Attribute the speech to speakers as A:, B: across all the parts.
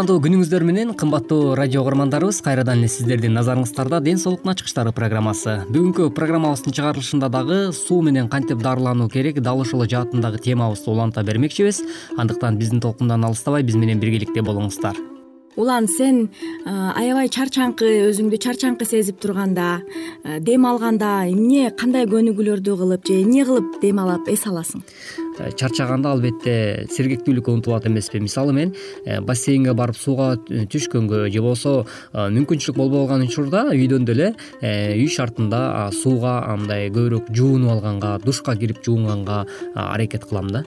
A: кутмандуу күнүңүздөр менен кымбаттуу радио угармандарыбыз кайрадан эле сиздердин назарыңыздарда ден соолуктун ачкычтары программасы. Бүгүнкү программабыздын чыгарылышында дагы суу менен кантип дарылануу керек дал ошол жаатындагы темабызды уланта бермекчибиз. Андыктан биздин толкундан алыстабай биз менен биргеликте болуңуздар
B: улан сен аябай чарчаңкы өзүңдү чарчаңкы сезип турганда дем алганда эмне кандай көнүгүүлөрдү кылып же эмне кылып дем алып эс аласың?
A: Э, чарчаганда албетте сергектүүлүккө умтулат эмеспи. Мисалы мен э, бассейнге барып сууга түшкөнгө же болбосо э, мүмкүнчүлүк болбой калган учурда үйдөн деле үй шартында сууга мындай көбүрөөк жуунуп алганга душка кирип жуунганга аракет кылам да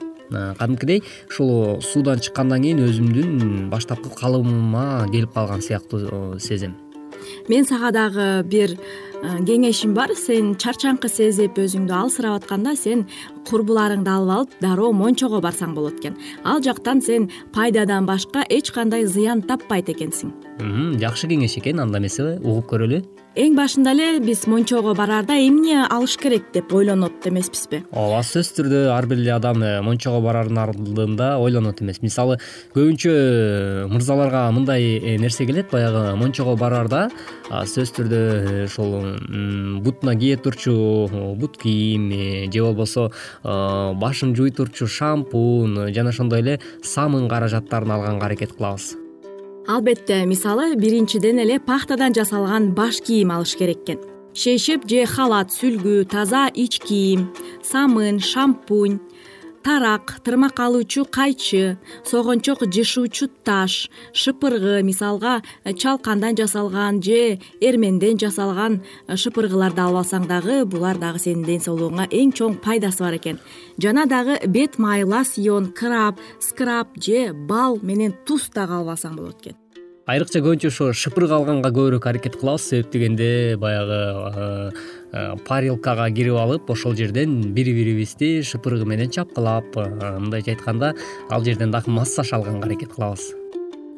A: кадимкидей ушул суудан чыккандан кийин өзүмдүн баштапкы калыбыма келип калган сыяктуу сезем.
B: Мен сага дагы бир кеңешим бар. Сен чарчаңкы сезип өзүңдү алсырап атканда сен курбуларыңды алып алып дароо мончого барсаң болот экен. Ал жактан сен пайдадан башка эч кандай зыян таппайт экенсиң.
A: Жакшы кеңеш экен анда эмесе угуп көрөлү.
B: Эң башында эле биз мончого бараарда эмне алыш керек деп ойлонот эмеспизби?
A: Ооба сөзсүз түрдө ар бир эле адам э, мончого бараардын алдында ойлонот эмес. Мисалы көбүнчө э, мырзаларга мындай э, нерсе келет баягы мончого бараарда сөзсүз түрдө ушул бутуна кие турчу бут кийим же болбосо башын жууй турчу шампунь жана ошондой эле самын каражаттарын алганга аракет кылабыз.
B: Албетте мисалы биринчиден эле пахтадан жасалган баш кийим алыш керек экен. Шейшеп же халат сүлгү таза ич кийим самын шампунь тарак тырмак алуучу кайчы согончок жышуучу таш шыпыргы мисалга чалкандан жасалган же эрменден жасалган шыпыргыларды алып алсаң дагы булар дагы сенин ден соолугуңа эң чоң пайдасы бар экен. Жана дагы бет май лосьон краб скраб же бал менен туз дагы алып алсаң болот экен
A: айрыкча көбүнчө ошо шыпыргы алганга көбүрөөк аракет кылабыз. Себеп дегенде баягы Э, парилкага кирип алып ошол жерден бири бирибизди шыпыргы менен чапкылап э, мындайча айтканда ал жерден дагы массаж алганга аракет кылабыз.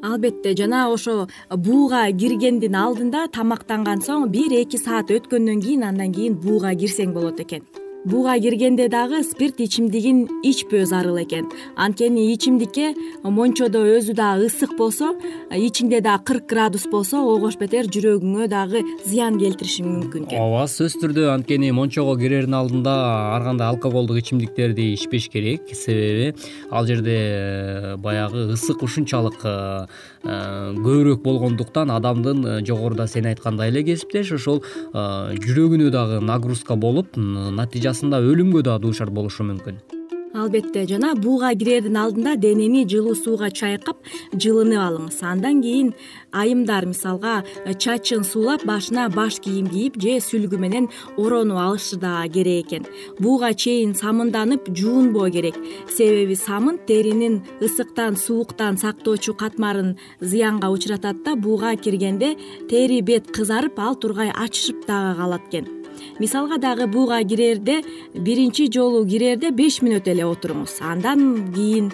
B: Албетте жана ошо бууга киргендин алдында тамактанган соң бир эки саат өткөндөн кийин андан кийин бууга кирсең болот экен бууга киргенде дагы спирт ичимдигин ичпөө зарыл экен. Анткени ичимдикке мончодо өзү дагы ысык болсо ичиңде дагы кырк градус болсо огош бетер жүрөгүңө дагы зыян келтириши мүмкүн экен.
A: Ооба сөзсүз түрдө анткени мончого кирердин алдында ар кандай алкоголдук ичимдиктерди ичпеш керек. Себеби ал жерде э, баягы ысык ушунчалык э, э, көбүрөөк болгондуктан адамдын жогоруда сен айткандай эле кесиптеш ошол жүрөгүнө дагы нагрузка болуп натыйжасы өлүмгө дагы дуушар болушу мүмкүн.
B: Албетте жана бууга кирердин алдында денени жылуу сууга чайкап жылынып алыңыз. Андан кийин айымдар мисалга чачын суулап башына баш кийим кийип же сүлгү менен оронуп алышы да керек экен. Бууга чейин самынданып жуунбоо керек. Себеби самын теринин ысыктан сууктан сактоочу катмарын зыянга учуратат да бууга киргенде тери бет кызарып ал тургай ачышып дагы калат экен мисалга дагы бууга кирэрде биринчи жолу кирэрде беш мүнөт эле отуруңуз андан кийин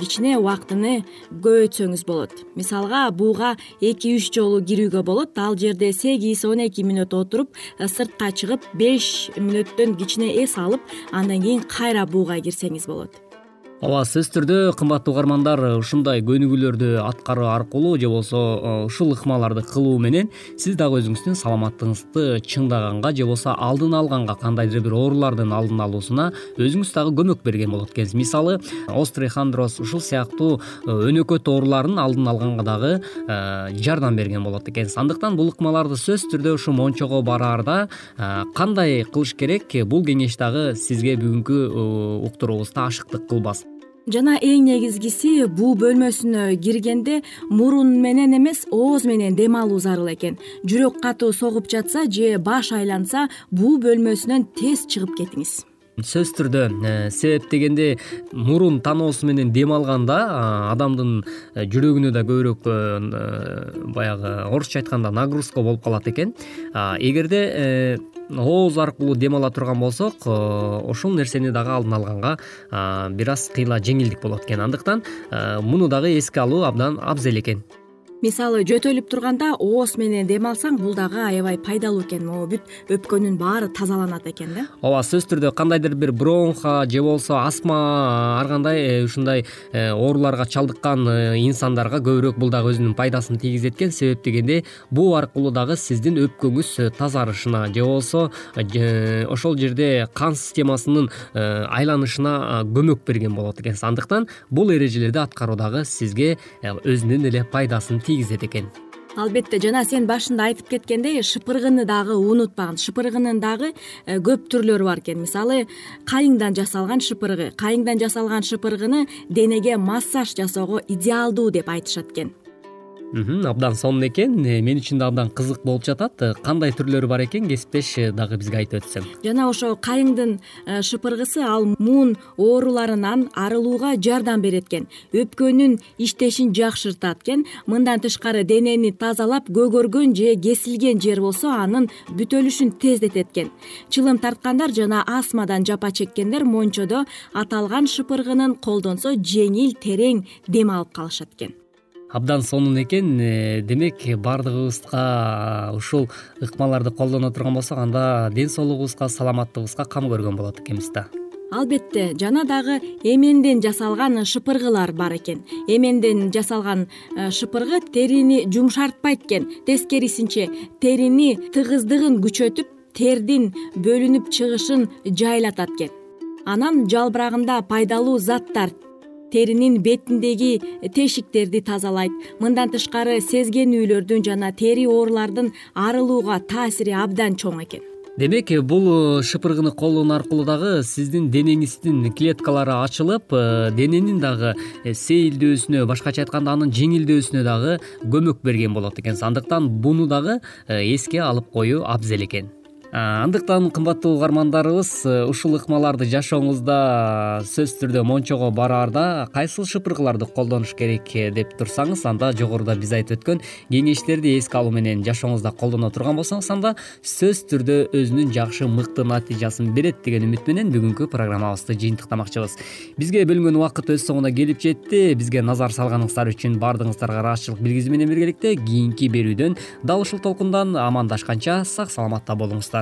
B: кичине убактыны көбөйтсөңүз болот. Мисалга бууга эки үч жолу кирүүгө болот. Ал жерде сегиз он эки мүнөт отуруп сыртка чыгып беш мүнөттөн кичине эс алып андан кийин кайра бууга кирсеңиз болот
A: ооба сөзсүз түрдө кымбаттуу угармандар ушундай көнүгүүлөрдү аткаруу аркылуу же болбосо э, ушул ыкмаларды кылуу менен сиз дагы өзүңүздүн саламаттыгыңызды чыңдаганга же болбосо алдын алганга кандайдыр бир оорулардын алдын алуусуна өзүңүз дагы көмөк берген болот экенсиз. Мисалы острохондроз ушул сыяктуу э, өнөкөт оорулардын алдын алганга дагы э, жардам берген болот экенсиз. Андыктан бул ыкмаларды сөзсүз түрдө ушу мончого бараарда кандай кылыш керек? Бул кеңеш дагы сизге бүгүнкү уктуруубузда ашыктык кылбасын
B: жана эң негизгиси буу бөлмөсүнө киргенде мурун менен эмес ооз менен дем алуу зарыл экен. Жүрөк катуу согуп жатса же баш айланса буу бөлмөсүнөн тез чыгып кетиңиз.
A: Сөзсүз түрдө э, себеп дегенде мурун таноосу менен дем алганда адамдын э, жүрөгүнө да көбүрөөк э, баягы орусча айтканда нагрузка болуп калат экен. Эгерде ооз аркылуу дем ала турган болсок э, ошол нерсени дагы алдын алганга бир аз кыйла жеңилдик болот экен. Андыктан э, муну дагы эске алуу абдан абзел экен
B: мисалы жөтөлүп турганда ооз менен дем алсаң бул дагы аябай пайдалуу экен. Могу бүт өпкөнүн баары тазаланат экен да.
A: Ооба сөзсүз түрдө кандайдыр бир бронха же болбосо астма ар кандай э, ушундай э, ооруларга чалдыккан э, инсандарга көбүрөөк бул дагы өзүнүн пайдасын тийгизет экен. Себеп дегенде буу аркылуу дагы сиздин өпкөңүз тазарышына же болбосо ошол жерде кан системасынын айланышына көмөк берген болот экенсиз андыктан бул эрежелерди аткаруу дагы сизге өзүнүн эле пайдасын тийгизет экен.
B: Албетте жана сен башында айтып кеткендей шыпыргыны дагы унутпагын шыпыргынын дагы э, көп түрлөрү бар экен. Мисалы кайыңдан жасалган шыпыргы кайыңдан жасалган шыпыргыны денеге массаж жасоого идеалдуу деп айтышат экен
A: абдан сонун экен. Э, мен үчүн да абдан кызык болуп жатат. Э, кандай түрлөрү бар экен кесиптеш э, дагы бизге айтып өтсөң
B: жана ошо кайыңдын шыпыргысы ал муун ооруларынан арылууга жардам берет экен. Өпкөнүн иштешин жакшыртат экен. Мындан тышкары денени тазалап көгөргөн же кесилген жер болсо анын бүтөлүшүн тездетет экен. Чылым тарткандар жана астмадан жапа чеккендер мончодо аталган шыпыргынын колдонсо жеңил терең дем алып калышат экен
A: абдан сонун экен. Э, демек баардыгыбызга ушул ыкмаларды колдоно турган болсок анда ден соолугубузга саламаттыгыбызга кам көргөн болот экенбиз да.
B: Албетте жана дагы эменден жасалган шыпыргылар бар экен. Эменден жасалган э, шыпыргы терини жумшартпайт экен. Тескерисинче терини тыгыздыгын күчөтүп тердин бөлүнүп чыгышын жайлатат экен. Анан жалбырагында пайдалуу заттар теринин бетиндеги тешиктерди тазалайт. Мындан тышкары сезгенүүлөрдүн жана тери оорулардын арылууга таасири абдан чоң экен.
A: Демек бул э, шыпыргыны колдонуу аркылуу дагы сиздин денеңиздин клеткалары ачылып э, дененин дагы э, сейилдөөсүнө башкача айтканда анын жеңилдөөсүнө дагы көмөк берген болот экенсиз. Андыктан буну дагы эске алып коюу абзел экен андыктан кымбаттуу угармандарыбыз э, ушул ыкмаларды жашооңузда сөзсүз түрдө мончого бараарда кайсыл шыпыргыларды колдонуш керек э, деп турсаңыз анда жогоруда биз айтып өткөн кеңештерди эске алуу менен жашооңузда колдоно турган болсоңуз анда сөзсүз түрдө өзүнүн жакшы мыкты натыйжасын берет деген үмүт менен бүгүнкү программабызды жыйынтыктамакчыбыз. Бизге бөлүнгөн убакыт өз соңуна келип жетти. Бизге назар салганыңыздар үчүн баардыгыңыздарга ыраазычылык билгизүү менен биргеликте кийинки берүүдөн дал ушул толкундан амандашканча сак саламатта болуңуздар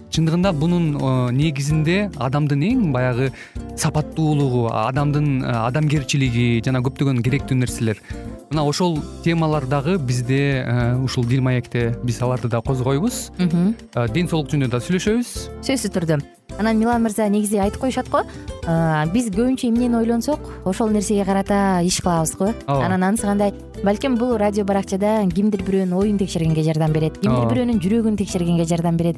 C: чындыгында бунун негизинде адамдын эң баягы сапаттуулугу адамдын э, адамгерчилиги жана көптөгөн керектүү нерселер. Мына ошол темалар дагы бизде э, ушул дил маекте биз аларды да козгойбуз. Ден соолук жөнүндө да сүйлөшөбүз.
D: Сөзсүз түрдө. Анан милан мырза негизи айтып коюшат го? Биз көбүнчө эмнени ойлонсок? Ошол нерсеге карата иш кылабыз го?
C: Ооба.
D: Анан анысы кандай? Балким бул радио баракчада кимдир бирөөнүн оюн текшергенге жардам берет кимдир бирөөнүн жүрөгүн текшергенге жардам берет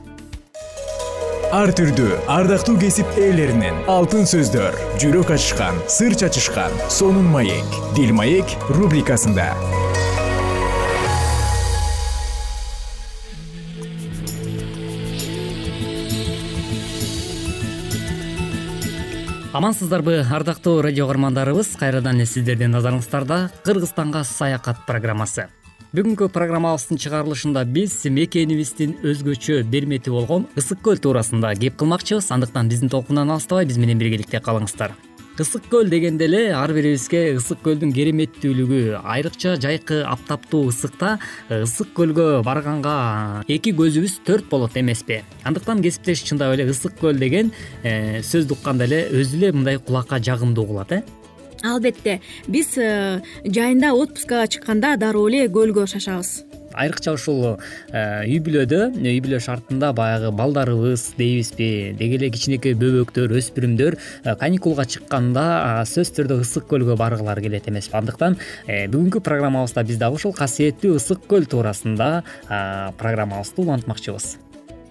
E: ар түрдүү ардактуу кесип ээлеринен алтын сөздөр жүрөк ачышкан сыр чачышкан сонун маек. Дил маек рубрикасында.
A: Амансыздарбы ардактуу радио каармандарыбыз. Кайрадан эле сиздердин назарыңыздарда кыргызстанга саякат программасы бүгүнкү программабыздын чыгарылышында биз мекенибиздин өзгөчө бермети болгон ысык көл туурасында кеп кылмакчыбыз. Андыктан биздин толкундан алыстабай биз менен биргеликте калыңыздар. Ысык көл дегенде эле ар бирибизге ысык көлдүн кереметтүүлүгү айрыкча жайкы аптаптуу ысыкта ысык көлгө барганга эки көзүбүз төрт болот эмеспи. Андыктан кесиптеш чындап эле ысык көл деген э, сөздү укканда эле өзү эле мындай кулакка жагымдуу угулат э
B: албетте биз э, жайында отпускага чыкканда дароо эле көлгө шашабыз.
A: Айрыкча ушул э, үй бүлөдө үй бүлө шартында баягы балдарыбыз дейбизби. Деги эле кичинекей бөбөктөр өспүрүмдөр э, каникулга чыкканда сөзсүз түрдө ысык көлгө баргылары келет эмеспи андыктан бүгүнкү программабызда биз дагы ушул касиеттүү ысык көл туурасында программабызды улантмакчыбыз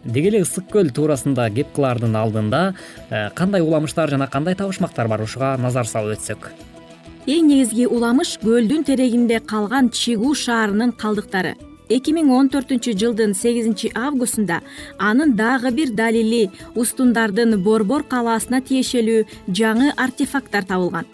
A: деги эле ысык көл туурасында кеп кылаардын алдында кандай уламыштар жана кандай табышмактар бар ушуга назар салып өтсөк.
B: Эң негизги уламыш көлдүн терегинде калган чигу шаарынын калдыктары. Эки миң он төртүнчү жылдын сегизинчи августунда анын дагы бир далили устундардын борбор калаасына тиешелүү жаңы артефакттар табылган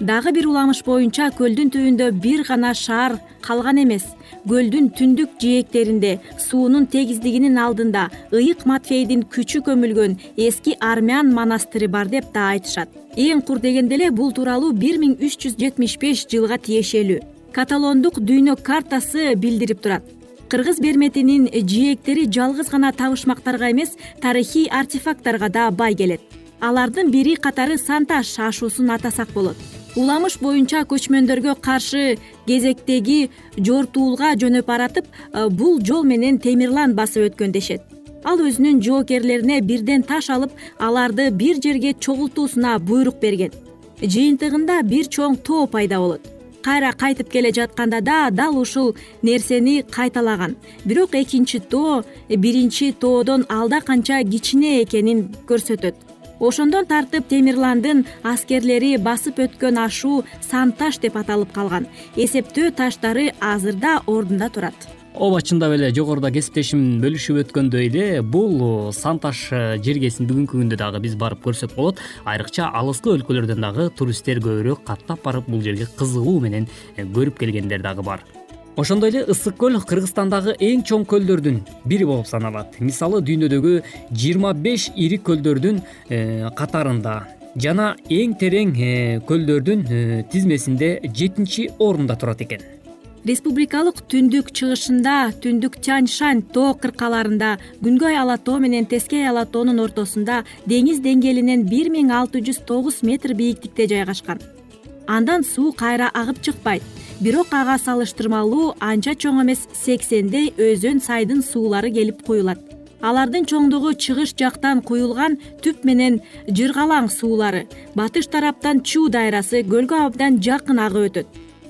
B: дагы бир уламыш боюнча көлдүн түбүндө бир гана шаар калган эмес. Көлдүн түндүк жээктеринде суунун тегиздигинин алдында ыйык матфейдин күчү көмүлгөн эски армян монастыры бар деп да айтышат. Эң кур дегенде эле бул тууралуу бир миң үч жүз жетимиш беш жылга тиешелүү. Каталондук дүйнө картасы билдирип турат. Кыргыз берметинин жээктери жалгыз гана табышмактарга эмес тарыхый артефакттарга да бай келет. Алардын бири катары санта шашуусун атасак болот уламыш боюнча көчмөндөргө каршы кезектеги жортуулга жөнөп баратып э, бул жол менен темирлан басып өткөн дешет. Ал өзүнүн жоокерлерине бирден таш алып аларды бир жерге чогултуусуна буйрук берген. Жыйынтыгында бир чоң тоо пайда болот. Кайра кайтып келе жатканда да дал ушул нерсени кайталаган. Бирок экинчи тоо биринчи тоодон алда канча кичине экенин көрсөтөт ошондон тартып темирландын аскерлери басып өткөн ашуу сан таш деп аталып калган. Эсептөө таштары азыр да ордунда турат.
A: Ооба чындап эле жогоруда кесиптешим бөлүшүп өткөндөй эле бул сан таш э, жергесин бүгүнкү күндө дагы биз барып көрсөк болот. Айрыкча алыскы өлкөлөрдөн дагы туристтер көбүрөөк каттап барып бул жерге кызыгуу менен э, көрүп келгендер дагы бар ошондой эле ысык көл кыргызстандагы эң чоң көлдөрдүн бири болуп саналат. Мисалы дүйнөдөгү жыйырма беш ири көлдөрдүн э, катарында жана эң терең э, көлдөрдүн э, тизмесинде жетинчи орунда турат экен.
B: Республикалык түндүк чыгышында түндүк тяньшань тоо кыркаларында күнгөй ала тоо менен тескей ала тоонун ортосунда деңиз деңгээлинен бир миң алты жүз тогуз метр бийиктикте жайгашкан. Андан суу кайра агып чыкпайт бирок ага салыштырмалуу анча чоң эмес сексендей өзөн сайдын суулары келип куюлат алардын чоңдугу чыгыш жактан куюлган түп менен жыргалаң суулары батыш тараптан чу дайрасы көлгө абдан жакын агып өтөт.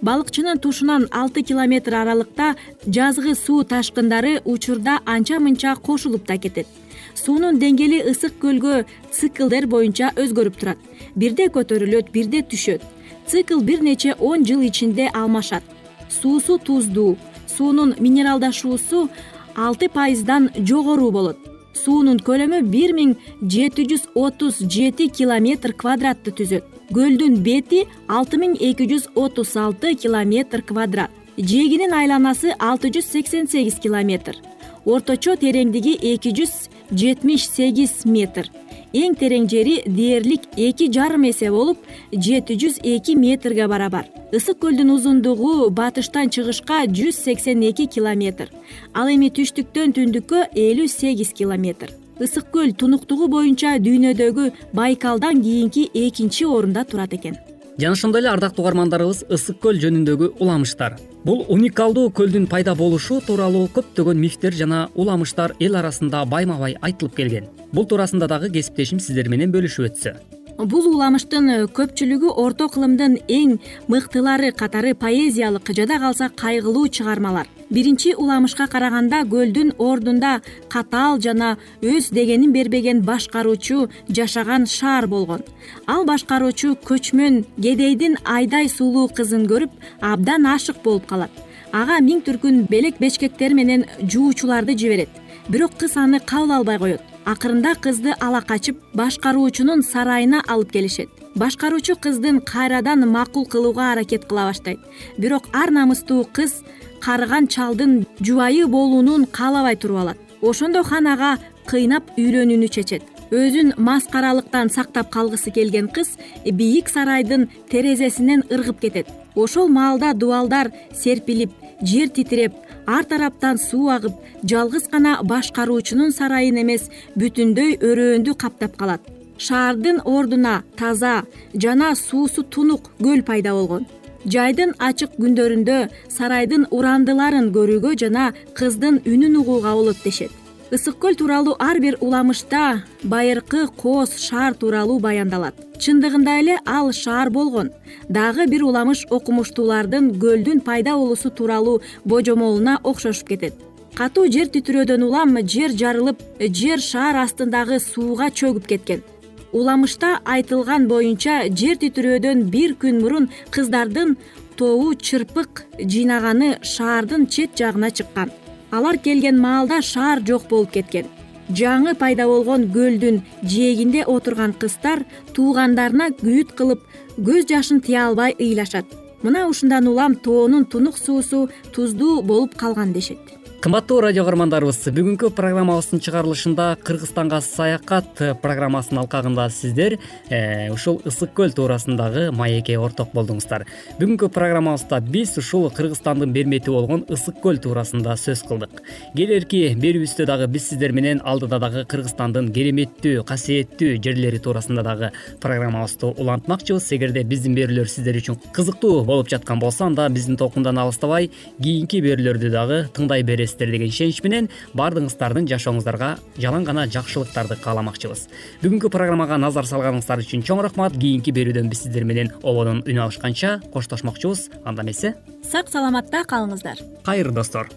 B: Балыкчынын тушунан алты километр аралыкта жазгы суу ташкындары учурда анча мынча кошулуп да кетет. Суунун деңгээли ысык көлгө циклдер боюнча өзгөрүп турат. Бирде көтөрүлөт бирде түшөт цикл бир нече он жыл ичинде алмашат. Суусу туздуу суунун минералдашуусу алты пайыздан жогору болот. Суунун көлөмү бир миң жети жүз отуз жети километр квадратты түзөт. Көлдүн бети алты миң эки жүз отуз алты километр квадрат. Жээгинин айланасы алты жүз сексен сегиз километр. Орточо тереңдиги эки жүз жетимиш сегиз метр эң терең жери дээрлик эки жарым эсе болуп жети жүз эки метрге барабар. Ысык көлдүн узундугу батыштан чыгышка жүз сексен эки километр. Ал эми түштүктөн түндүккө элүү сегиз километр. Ысык көл тунуктугу боюнча дүйнөдөгү байкалдан кийинки экинчи орунда турат экен
A: жана ошондой эле ардактуу угармандарыбыз ысык көл жөнүндөгү уламыштар. Бул уникалдуу көлдүн пайда болушу тууралуу көптөгөн мифтер жана уламыштар эл арасында байма бай айтылып келген. Бул туурасында дагы кесиптешим сиздер менен бөлүшүп өтсө
B: бул уламыштын көпчүлүгү орто кылымдын эң мыктылары катары поэзиялык жада калса кайгылуу чыгармалар. Биринчи уламышка караганда көлдүн ордунда катаал жана өз дегенин бербеген башкаруучу жашаган шаар болгон. Ал башкаруучу көчмөн кедейдин айдай сулуу кызын көрүп абдан ашык болуп калат. Ага миң түркүн белек бечкектер менен жуучуларды жиберет. Бирок кыз аны кабыл албай коет акырында кызды ала качып башкаруучунун сарайына алып келишет. Башкаруучу кыздын кайрадан макул кылууга аракет кыла баштайт. Бирок ар намыстуу кыз карыган чалдын жубайы болуунун каалабай туруп алат. Ошондо хан ага кыйнап үйлөнүүнү чечет өзүн маскаралыктан сактап калгысы келген кыз бийик сарайдын терезесинен ыргып кетет. Ошол маалда дубалдар серпилип жер титиреп ар тараптан суу агып жалгыз гана башкаруучунун сарайын эмес бүтүндөй өрөөндү каптап калат. Шаардын ордуна таза жана суусу тунук көл пайда болгон. Жайдын ачык күндөрүндө сарайдын урандыларын көрүүгө жана кыздын үнүн угууга болот дешет ысык көл тууралуу ар бир уламышта байыркы кооз шаар тууралуу баяндалат. Чындыгында эле ал шаар болгон. Дагы бир уламыш окумуштуулардын көлдүн пайда болуусу тууралуу божомолуна окшошуп кетет. Катуу жер титирөөдөн улам жер жарылып жер шаар астындагы сууга чөгүп кеткен. Уламышта айтылган боюнча жер титирөөдөн бир күн мурун кыздардын тобу чырпык жыйнаганы шаардын чет жагына чыккан алар келген маалда шаар жок болуп кеткен. Жаңы пайда болгон көлдүн жээгинде отурган кыздар туугандарына күйүт кылып көз жашын тыя албай ыйлашат. Мына ушундан улам тоонун тунук суусу туздуу болуп калган дешет
A: кымбаттуу радио каармандарыбыз бүгүнкү программабыздын чыгарылышында кыргызстанга саякат программасынын алкагында сиздер э, ушул ысык көл туурасындагы маекке орток болдуңуздар. Бүгүнкү программабызда биз ушул кыргызстандын бермети болгон ысык көл туурасында сөз кылдык. Келэрки берүүбүздө дагы биз сиздер менен алдыда дагы кыргызстандын кереметтүү касиеттүү жерлери туурасында дагы программабызды улантмакчыбыз. Эгерде биздин берүүлөр сиздер үчүн кызыктуу болуп жаткан болсо анда биздин толкундан алыстабай кийинки берүүлөрдү дагы тыңдай бересиз бересиздер деген ишенич менен баардыгыңыздардын жашооңуздарга жалаң гана жакшылыктарды кааламакчыбыз. Бүгүнкү программага назар салганыңыздар үчүн чоң рахмат. Кийинки берүүдөн биз сиздер менен ободон үн алышканча коштошмокчубуз. Анда эмесе
B: сак саламатта калыңыздар.
A: Кайыр достор.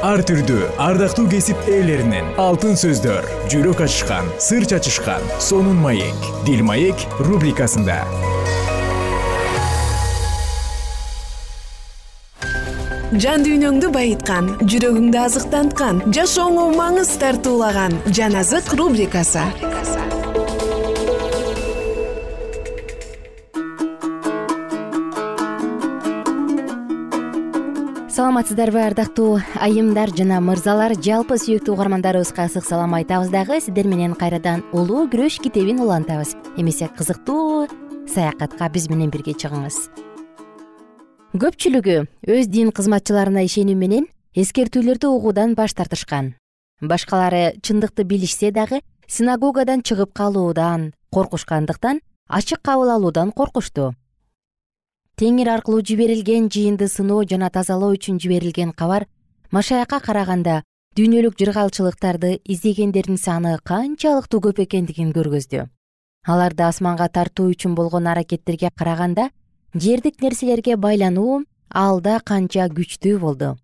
E: Ар түрдүү ардактуу кесип ээлеринен алтын сөздөр жүрөк ачышкан сыр чачышкан сонун маек дил маек рубрикасында
F: жан дүйнөңдү байыткан жүрөгүңдү азыктанткан жашооңо маңыз тартуулаган жан азык рубрикасы.
D: Саламатсыздарбы ардактуу айымдар жана мырзалар жалпы сүйүктүү угармандарыбызга ысык салам айтабыз дагы. Сиздер менен кайрадан улуу күрөш китебин улантабыз. Эмесе кызыктуу саякатка биз менен бирге чыгыңыз көпчүлүгү өз дин кызматчыларына ишенүү менен эскертүүлөрдү угуудан баш тартышкан. Башкалары чындыкты билишсе дагы синагогадан чыгып калуудан коркушкандыктан ачык кабыл алуудан коркушту. Теңир аркылуу жиберилген жыйынды сыноо жана тазалоо үчүн жиберилген кабар машаякка караганда дүйнөлүк жыргалчылыктарды издегендердин саны канчалыктуу көп экендигин көргөздү. Аларды асманга тартуу үчүн болгон аракеттерге караганда жердик нерселерге байлануу алда канча күчтүү болду.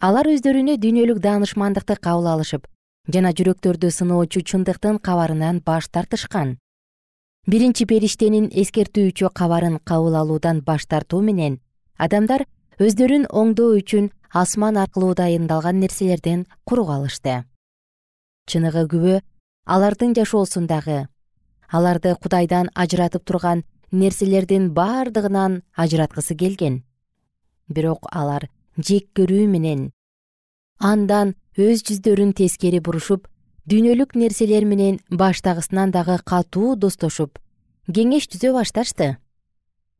D: Алар өздөрүнө дүйнөлүк даанышмандыкты кабыл алышып жана жүрөктөрдү сыноочу чындыктын кабарынан баш тартышкан. Биринчи периштенин эскертүүчү кабарын кабыл алуудан баш тартуу менен адамдар өздөрүн оңдоо үчүн асман аркылуу дайындалган нерселерден куру калышты чыныгы күбө алардын жашоосундагы аларды кудайдан ажыратып турган нерселердин бардыгынан ажыраткысы келген. Бирок алар жек көрүү менен андан өз жүздөрүн тескери бурушуп дүйнөлүк нерселер менен баштагысынан дагы катуу достошуп кеңеш түзө башташты.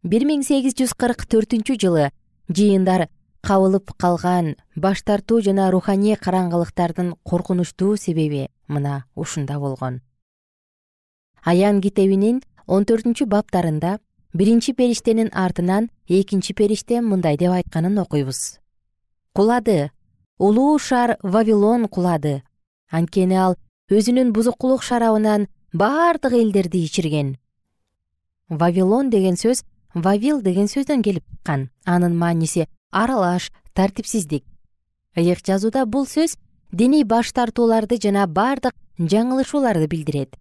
D: Бир миң сегиз жүз кырк төртүнчү жылы жыйындар кабылып калган баш тартуу жана руханий караңгылыктардын коркунучтуу себеби мына ушунда болгон. Аян китебинин он төртүнчү баптарында биринчи периштенин артынан экинчи периште мындай деп айтканын окуйбуз. Кулады. Улуу шаар вавилон кулады. Анткени ал өзүнүн бузукулук шарабынан бардык элдерди ичирген. Вавилон деген сөз вавил деген сөздөн келип чыккан. Анын мааниси аралаш тартипсиздик. Ыйык жазууда бул сөз диний баш тартууларды жана бардык жаңылышууларды билдирет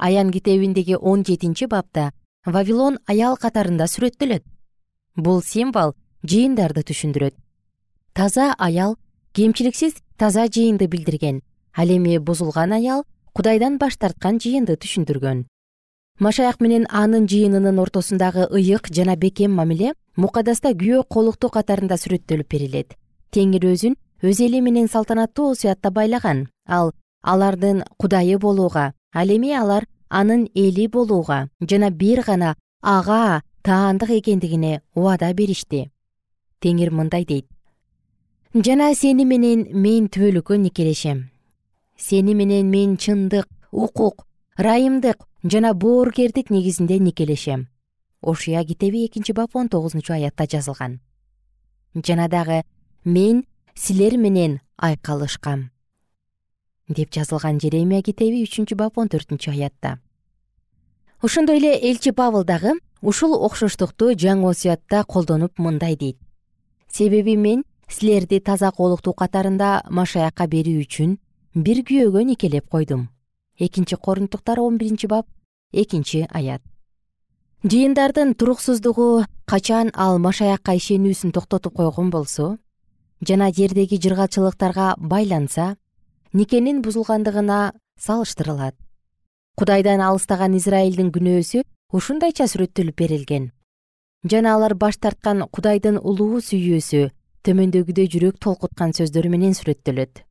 D: аян китебиндеги он жетинчи бапта вавилон аял катарында сүрөттөлөт. Бул символ жыйындарды түшүндүрөт. Таза аял кемчиликсиз таза жыйынды билдирген ал эми бузулган аял кудайдан баш тарткан жыйынды түшүндүргөн. Машаяк менен анын жыйынынын ортосундагы ыйык жана бекем мамиле мукадаста күйөө колукту катарында сүрөттөлүп берилет. Теңир өзүн өз эли менен салтанаттуу осуятта байлаган ал алардын кудайы болууга ал эми алар анын эли болууга жана бир гана ага таандык экендигине убада беришти. Теңир мындай дейт. Жана сени менен мен түбөлүккө никелешем. Сени менен мен чындык укук ырайымдык жана боорукердик негизинде никелешем. Ошуя китеби экинчи бап он тогузунчу аятта жазылган. Жана дагы мен силер менен айкалышкам деп жазылган жеремия китеби үчүнчү бап он төртүнчү аятта. Ошондой эле элчи павыл дагы ушул окшоштукту жаңы осуятта колдонуп мындай дейт. Себеби мен силерди таза колуктуу катарында машаякка берүү үчүн бир күйөөгө никелеп койдум. Экинчи корунтуктар он биринчи бап экинчи аят. Жыйындардын туруксуздугу качан ал машаякка ишенүүсүн токтотуп койгон болсо жана жердеги жыргалчылыктарга байланса никенин бузулгандыгына салыштырылат. Кудайдан алыстаган израилдин күнөөсү ушундайча сүрөттөлүп берилген. Жана алар баш тарткан кудайдын улуу сүйүүсү төмөндөгүдөй жүрөк толкуткан сөздөр менен сүрөттөлөт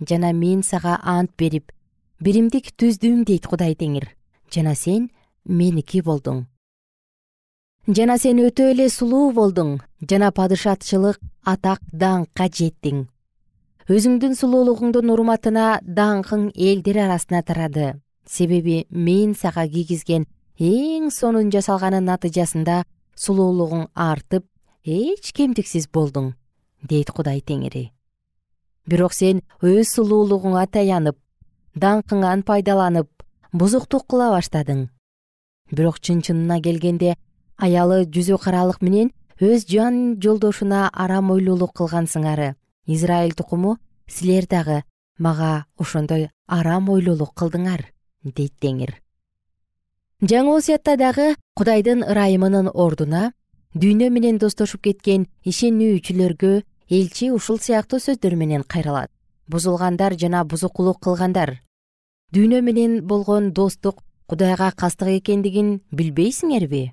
D: жана мен сага ант берип биримдик түздүм дейт кудай теңир. Жана сен меники болдуң. Жана сен өтө эле сулуу болдуң. Жана падышачылык атак даңкка жеттиң өзүңдүн сулуулугуңдун урматына даңкың элдер арасына тарады. Себеби мен сага кийгизген эң сонун жасалганын натыйжасында сулуулугуң артып эч кемдиксиз болдуң дейт кудай теңири. Бирок сен өз сулуулугуңа таянып даңкыңан пайдаланып бузуктук кыла баштадың. Бирок чын чынына келгенде аялы жүзү каралык менен өз жан жолдошуна арам ойлуулук кылгансыңар израиль тукуму силер дагы мага ошондой арам ойлуулук кылдыңар дейт теңир жаңы осуятта дагы кудайдын ырайымынын ордуна дүйнө менен достошуп кеткен ишенүүчүлөргө элчи ушул сыяктуу сөздөр менен кайрылат бузулгандар жана бузукулук кылгандар. Дүйнө менен болгон достук кудайга кастык экендигин билбейсиңерби?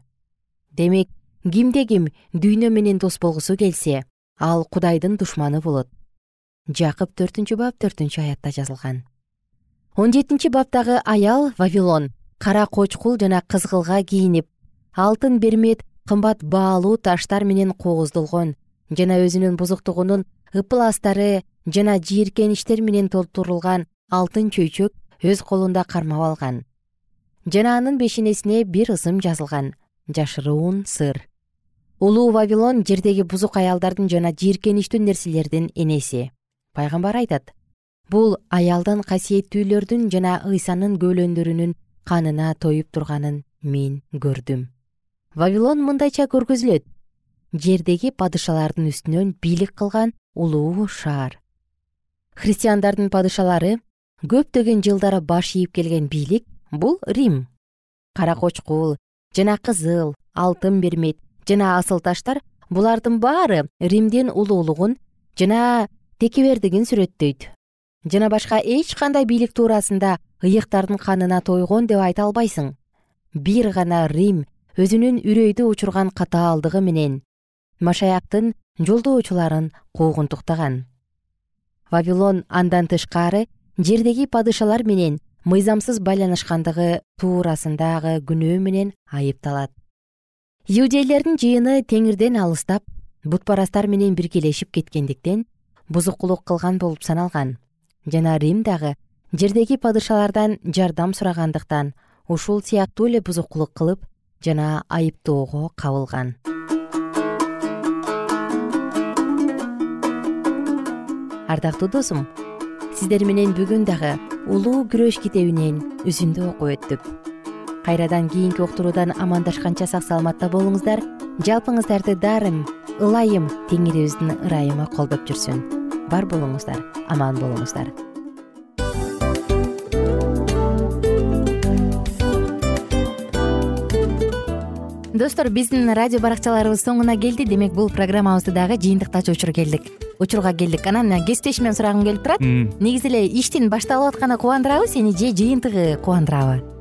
D: Демек кимде ким дүйнө менен дос болгусу келсе ал кудайдын душманы болот. Жакып төртүнчү бап төртүнчү аятта жазылган. Он жетинчи баптагы аял вавилон кара кочкул жана кызгылга кийинип алтын бермет кымбат баалуу таштар менен кооздолгон жана өзүнүн бузуктугунун ыпластары жана жийиркеничтер менен толтурулган алтын чөйчөк өз колунда кармап алган. Жана анын бешенесине бир ысым жазылган. Жашыруун сыр улуу вавилон жердеги бузук аялдардын жана жийиркеничтүү нерселердин энеси. Пайгамбар айтат бул аялдын касиеттүүлөрдүн жана ыйсанын көөлөндөрүнүн канына тоюп турганын мен көрдүм вавилон мындайча көргөзүлөт. Жердеги падышалардын үстүнөн бийлик кылган улуу шаар. Христиандардын падышалары көптөгөн жылдары баш ийип келген бийлик бул рим. Кара кочкул жана кызыл алтын бермет жана асыл таштар булардын баары римдин улуулугун жана текебердигин сүрөттөйт. Жана башка эч кандай бийлик туурасында ыйыктардын канына тойгон деп айта албайсың. Бир гана рим өзүнүн үрөйдү учурган катаалдыгы менен машаяктын жолдоочуларын куугунтуктаган. Вавилон андан тышкары жердеги падышалар менен мыйзамсыз байланышкандыгы туурасындагы күнөө менен айыпталат иудейлердин жыйыны теңирден алыстап бутпарастар менен биргелешип кеткендиктен бузукулук кылган болуп саналган. Жана рим дагы жердеги падышалардан жардам сурагандыктан ушул сыяктуу эле бузукулук кылып жана айыптоого кабылган. Ардактуу досум сиздер менен бүгүн дагы улуу күрөш китебинен үзүндү окуп өттүк кайрадан кийинки уктуруудан амандашканча сак саламатта болуңуздар. Жалпыңыздарды даарым ылайым теңирибиздин ырайымы колдоп жүрсүн. Бар болуңуздар аман болуңуздар. Достор биздин радио баракчаларыбыз соңуна келди. Демек бул программабызды дагы жыйынтыктачу учур келдик. Учурга келдик. Анан кесиптешимден сурагым келип турат. Негизи эле иштин башталып атканы кубандырабы сени же жыйынтыгы кубандырабы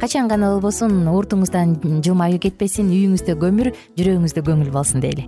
D: качан гана болбосун уртуңуздан жылмаюу кетпесин үйүңүздө көмүр жүрөгүңүздө көңүл болсун дейли